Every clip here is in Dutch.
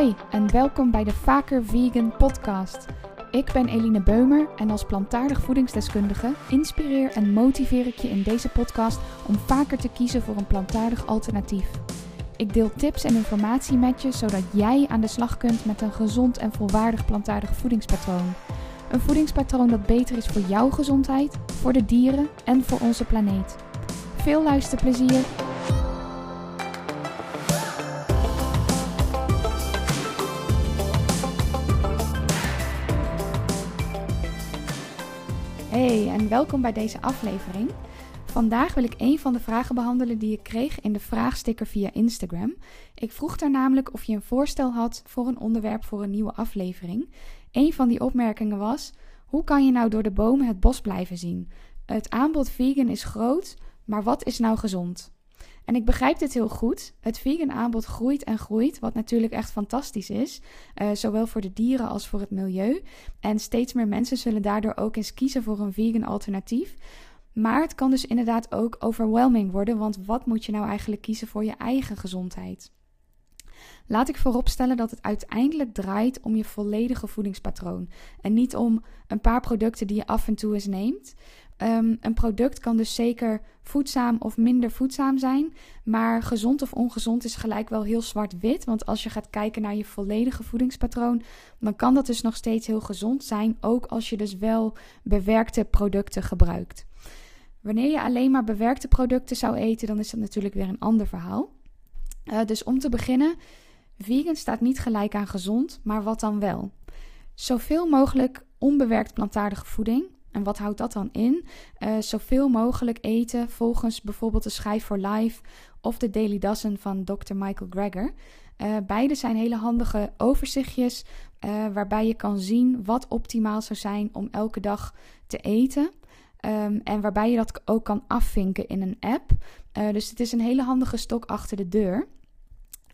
Hoi en welkom bij de Vaker Vegan podcast. Ik ben Eline Beumer en als plantaardig voedingsdeskundige inspireer en motiveer ik je in deze podcast om vaker te kiezen voor een plantaardig alternatief. Ik deel tips en informatie met je zodat jij aan de slag kunt met een gezond en volwaardig plantaardig voedingspatroon. Een voedingspatroon dat beter is voor jouw gezondheid, voor de dieren en voor onze planeet. Veel luisterplezier! Welkom bij deze aflevering. Vandaag wil ik een van de vragen behandelen die ik kreeg in de vraagsticker via Instagram. Ik vroeg daar namelijk of je een voorstel had voor een onderwerp voor een nieuwe aflevering. Een van die opmerkingen was: hoe kan je nou door de bomen het bos blijven zien? Het aanbod vegan is groot, maar wat is nou gezond? En ik begrijp dit heel goed. Het vegan aanbod groeit en groeit, wat natuurlijk echt fantastisch is. Uh, zowel voor de dieren als voor het milieu. En steeds meer mensen zullen daardoor ook eens kiezen voor een vegan alternatief. Maar het kan dus inderdaad ook overwhelming worden, want wat moet je nou eigenlijk kiezen voor je eigen gezondheid? Laat ik vooropstellen dat het uiteindelijk draait om je volledige voedingspatroon en niet om een paar producten die je af en toe eens neemt. Um, een product kan dus zeker voedzaam of minder voedzaam zijn, maar gezond of ongezond is gelijk wel heel zwart-wit. Want als je gaat kijken naar je volledige voedingspatroon, dan kan dat dus nog steeds heel gezond zijn, ook als je dus wel bewerkte producten gebruikt. Wanneer je alleen maar bewerkte producten zou eten, dan is dat natuurlijk weer een ander verhaal. Uh, dus om te beginnen, vegan staat niet gelijk aan gezond, maar wat dan wel? Zoveel mogelijk onbewerkt plantaardige voeding en wat houdt dat dan in? Uh, zoveel mogelijk eten volgens bijvoorbeeld de Schijf for Life of de Daily Dozen van Dr. Michael Greger. Uh, beide zijn hele handige overzichtjes uh, waarbij je kan zien wat optimaal zou zijn om elke dag te eten. Um, en waarbij je dat ook kan afvinken in een app. dus het is een hele handige stok achter de deur.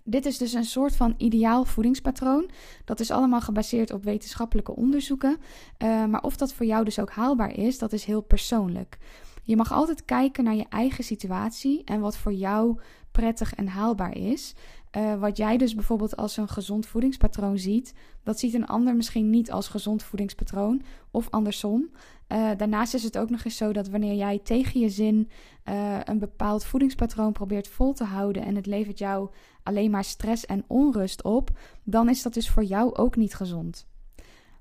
Dit is dus een soort van ideaal voedingspatroon. Dat is allemaal gebaseerd op wetenschappelijke onderzoeken. Uh, maar of dat voor jou dus ook haalbaar is, dat is heel persoonlijk. Je mag altijd kijken naar je eigen situatie en wat voor jou prettig en haalbaar is. Uh, wat jij dus bijvoorbeeld als een gezond voedingspatroon ziet, dat ziet een ander misschien niet als gezond voedingspatroon of andersom. Uh, daarnaast is het ook nog eens zo dat wanneer jij tegen je zin uh, een bepaald voedingspatroon probeert vol te houden en het levert jou alleen maar stress en onrust op, dan is dat dus voor jou ook niet gezond.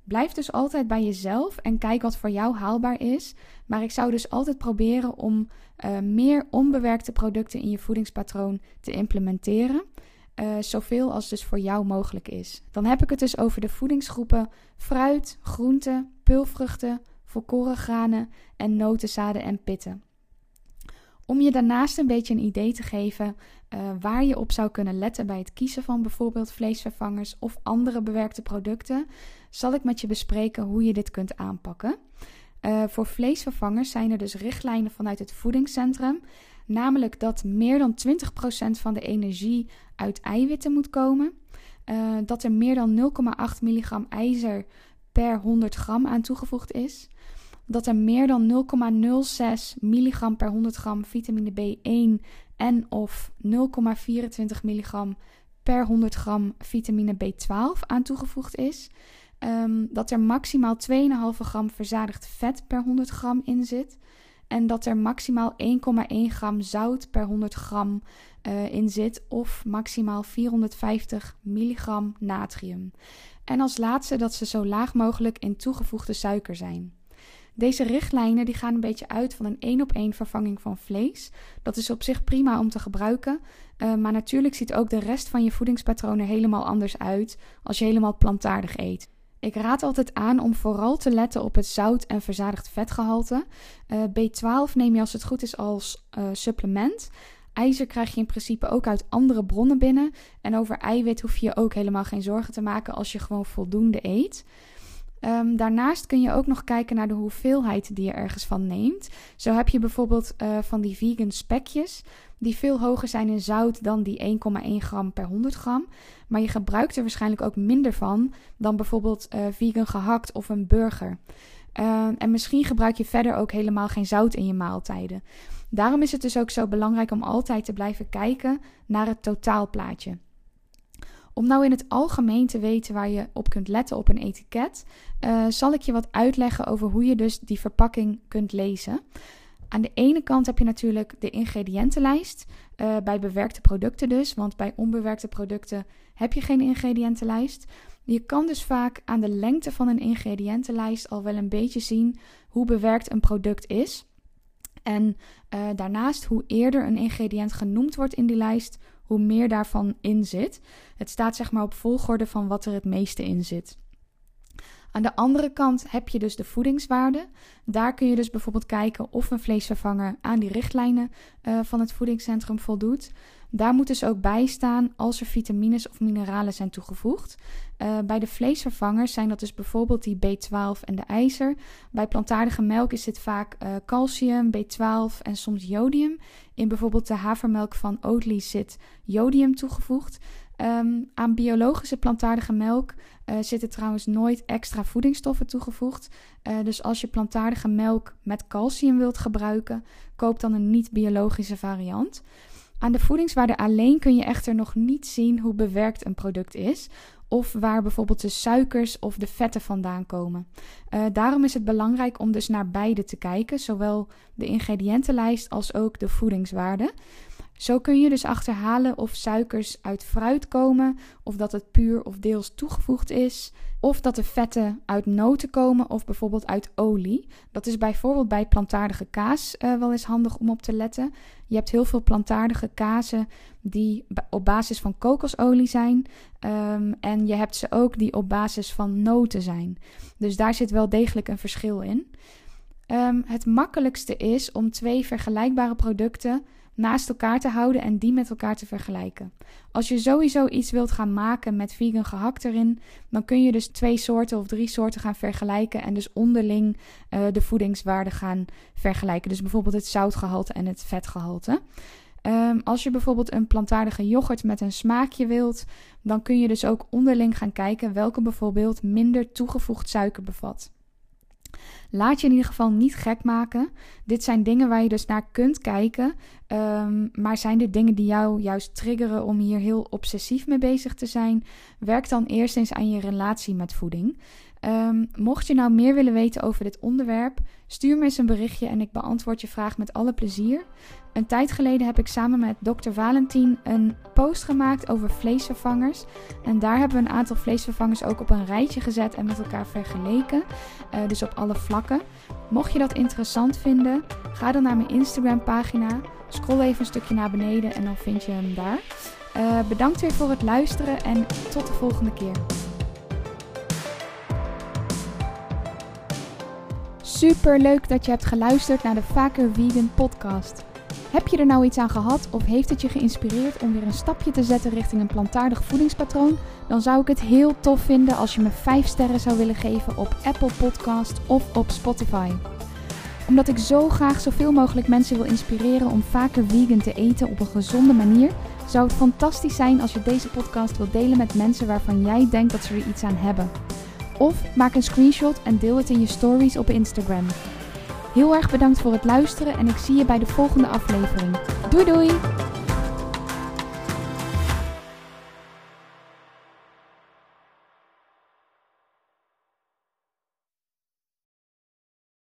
Blijf dus altijd bij jezelf en kijk wat voor jou haalbaar is. Maar ik zou dus altijd proberen om meer onbewerkte producten in je voedingspatroon te implementeren. Uh, zoveel als dus voor jou mogelijk is. Dan heb ik het dus over de voedingsgroepen fruit, groenten, pulvruchten, volkoren granen en noten, zaden en pitten. Om je daarnaast een beetje een idee te geven uh, waar je op zou kunnen letten bij het kiezen van bijvoorbeeld vleesvervangers of andere bewerkte producten, zal ik met je bespreken hoe je dit kunt aanpakken. Uh, voor vleesvervangers zijn er dus richtlijnen vanuit het voedingscentrum, namelijk dat meer dan 20% van de energie uit eiwitten moet komen, uh, dat er meer dan 0,8 milligram ijzer per 100 gram aan toegevoegd is dat er meer dan 0,06 milligram per 100 gram vitamine B1 en of 0,24 milligram per 100 gram vitamine B12 aan toegevoegd is. Um, dat er maximaal 2,5 gram verzadigd vet per 100 gram in zit. En dat er maximaal 1,1 gram zout per 100 gram uh, in zit. Of maximaal 450 milligram natrium. En als laatste dat ze zo laag mogelijk in toegevoegde suiker zijn. Deze richtlijnen die gaan een beetje uit van een één op één vervanging van vlees. Dat is op zich prima om te gebruiken. Uh, maar natuurlijk ziet ook de rest van je voedingspatronen helemaal anders uit als je helemaal plantaardig eet. Ik raad altijd aan om vooral te letten op het zout- en verzadigd vetgehalte. Uh, B12 neem je als het goed is als uh, supplement. IJzer krijg je in principe ook uit andere bronnen binnen. En over eiwit hoef je je ook helemaal geen zorgen te maken als je gewoon voldoende eet. Um, daarnaast kun je ook nog kijken naar de hoeveelheid die je ergens van neemt. Zo heb je bijvoorbeeld uh, van die vegan spekjes, die veel hoger zijn in zout dan die 1,1 gram per 100 gram. Maar je gebruikt er waarschijnlijk ook minder van dan bijvoorbeeld uh, vegan gehakt of een burger. Uh, en misschien gebruik je verder ook helemaal geen zout in je maaltijden. Daarom is het dus ook zo belangrijk om altijd te blijven kijken naar het totaalplaatje. Om nou in het algemeen te weten waar je op kunt letten op een etiket, uh, zal ik je wat uitleggen over hoe je dus die verpakking kunt lezen. Aan de ene kant heb je natuurlijk de ingrediëntenlijst, uh, bij bewerkte producten dus, want bij onbewerkte producten heb je geen ingrediëntenlijst. Je kan dus vaak aan de lengte van een ingrediëntenlijst al wel een beetje zien hoe bewerkt een product is. En uh, daarnaast, hoe eerder een ingrediënt genoemd wordt in die lijst, hoe meer daarvan in zit. Het staat zeg maar op volgorde van wat er het meeste in zit. Aan de andere kant heb je dus de voedingswaarde. Daar kun je dus bijvoorbeeld kijken of een vleesvervanger aan die richtlijnen uh, van het voedingscentrum voldoet. Daar moet dus ook bij staan als er vitamines of mineralen zijn toegevoegd. Uh, bij de vleesvervangers zijn dat dus bijvoorbeeld die B12 en de ijzer. Bij plantaardige melk is dit vaak uh, calcium, B12 en soms jodium. In bijvoorbeeld de havermelk van Oatly zit jodium toegevoegd. Um, aan biologische plantaardige melk uh, zitten trouwens nooit extra voedingsstoffen toegevoegd. Uh, dus als je plantaardige melk met calcium wilt gebruiken, koop dan een niet-biologische variant. Aan de voedingswaarde alleen kun je echter nog niet zien hoe bewerkt een product is. Of waar bijvoorbeeld de suikers of de vetten vandaan komen. Uh, daarom is het belangrijk om dus naar beide te kijken, zowel de ingrediëntenlijst als ook de voedingswaarde. Zo kun je dus achterhalen of suikers uit fruit komen, of dat het puur of deels toegevoegd is, of dat de vetten uit noten komen of bijvoorbeeld uit olie. Dat is bijvoorbeeld bij plantaardige kaas uh, wel eens handig om op te letten. Je hebt heel veel plantaardige kazen die op basis van kokosolie zijn. Um, en je hebt ze ook die op basis van noten zijn. Dus daar zit wel degelijk een verschil in. Um, het makkelijkste is om twee vergelijkbare producten naast elkaar te houden en die met elkaar te vergelijken. Als je sowieso iets wilt gaan maken met vegan gehakt erin, dan kun je dus twee soorten of drie soorten gaan vergelijken en dus onderling uh, de voedingswaarde gaan vergelijken. Dus bijvoorbeeld het zoutgehalte en het vetgehalte. Um, als je bijvoorbeeld een plantaardige yoghurt met een smaakje wilt, dan kun je dus ook onderling gaan kijken welke bijvoorbeeld minder toegevoegd suiker bevat. Laat je in ieder geval niet gek maken. Dit zijn dingen waar je dus naar kunt kijken. Um, maar zijn dit dingen die jou juist triggeren om hier heel obsessief mee bezig te zijn? Werk dan eerst eens aan je relatie met voeding. Um, mocht je nou meer willen weten over dit onderwerp, stuur me eens een berichtje en ik beantwoord je vraag met alle plezier. Een tijd geleden heb ik samen met Dr. Valentin een post gemaakt over vleesvervangers. En daar hebben we een aantal vleesvervangers ook op een rijtje gezet en met elkaar vergeleken. Uh, dus op alle vlakken. Mocht je dat interessant vinden, ga dan naar mijn Instagram pagina. Scroll even een stukje naar beneden en dan vind je hem daar. Uh, bedankt weer voor het luisteren en tot de volgende keer. Super leuk dat je hebt geluisterd naar de Vaker Vegan podcast. Heb je er nou iets aan gehad of heeft het je geïnspireerd om weer een stapje te zetten richting een plantaardig voedingspatroon? Dan zou ik het heel tof vinden als je me 5 sterren zou willen geven op Apple Podcast of op Spotify. Omdat ik zo graag zoveel mogelijk mensen wil inspireren om vaker vegan te eten op een gezonde manier, zou het fantastisch zijn als je deze podcast wilt delen met mensen waarvan jij denkt dat ze er iets aan hebben. Of maak een screenshot en deel het in je stories op Instagram. Heel erg bedankt voor het luisteren en ik zie je bij de volgende aflevering. Doei doei!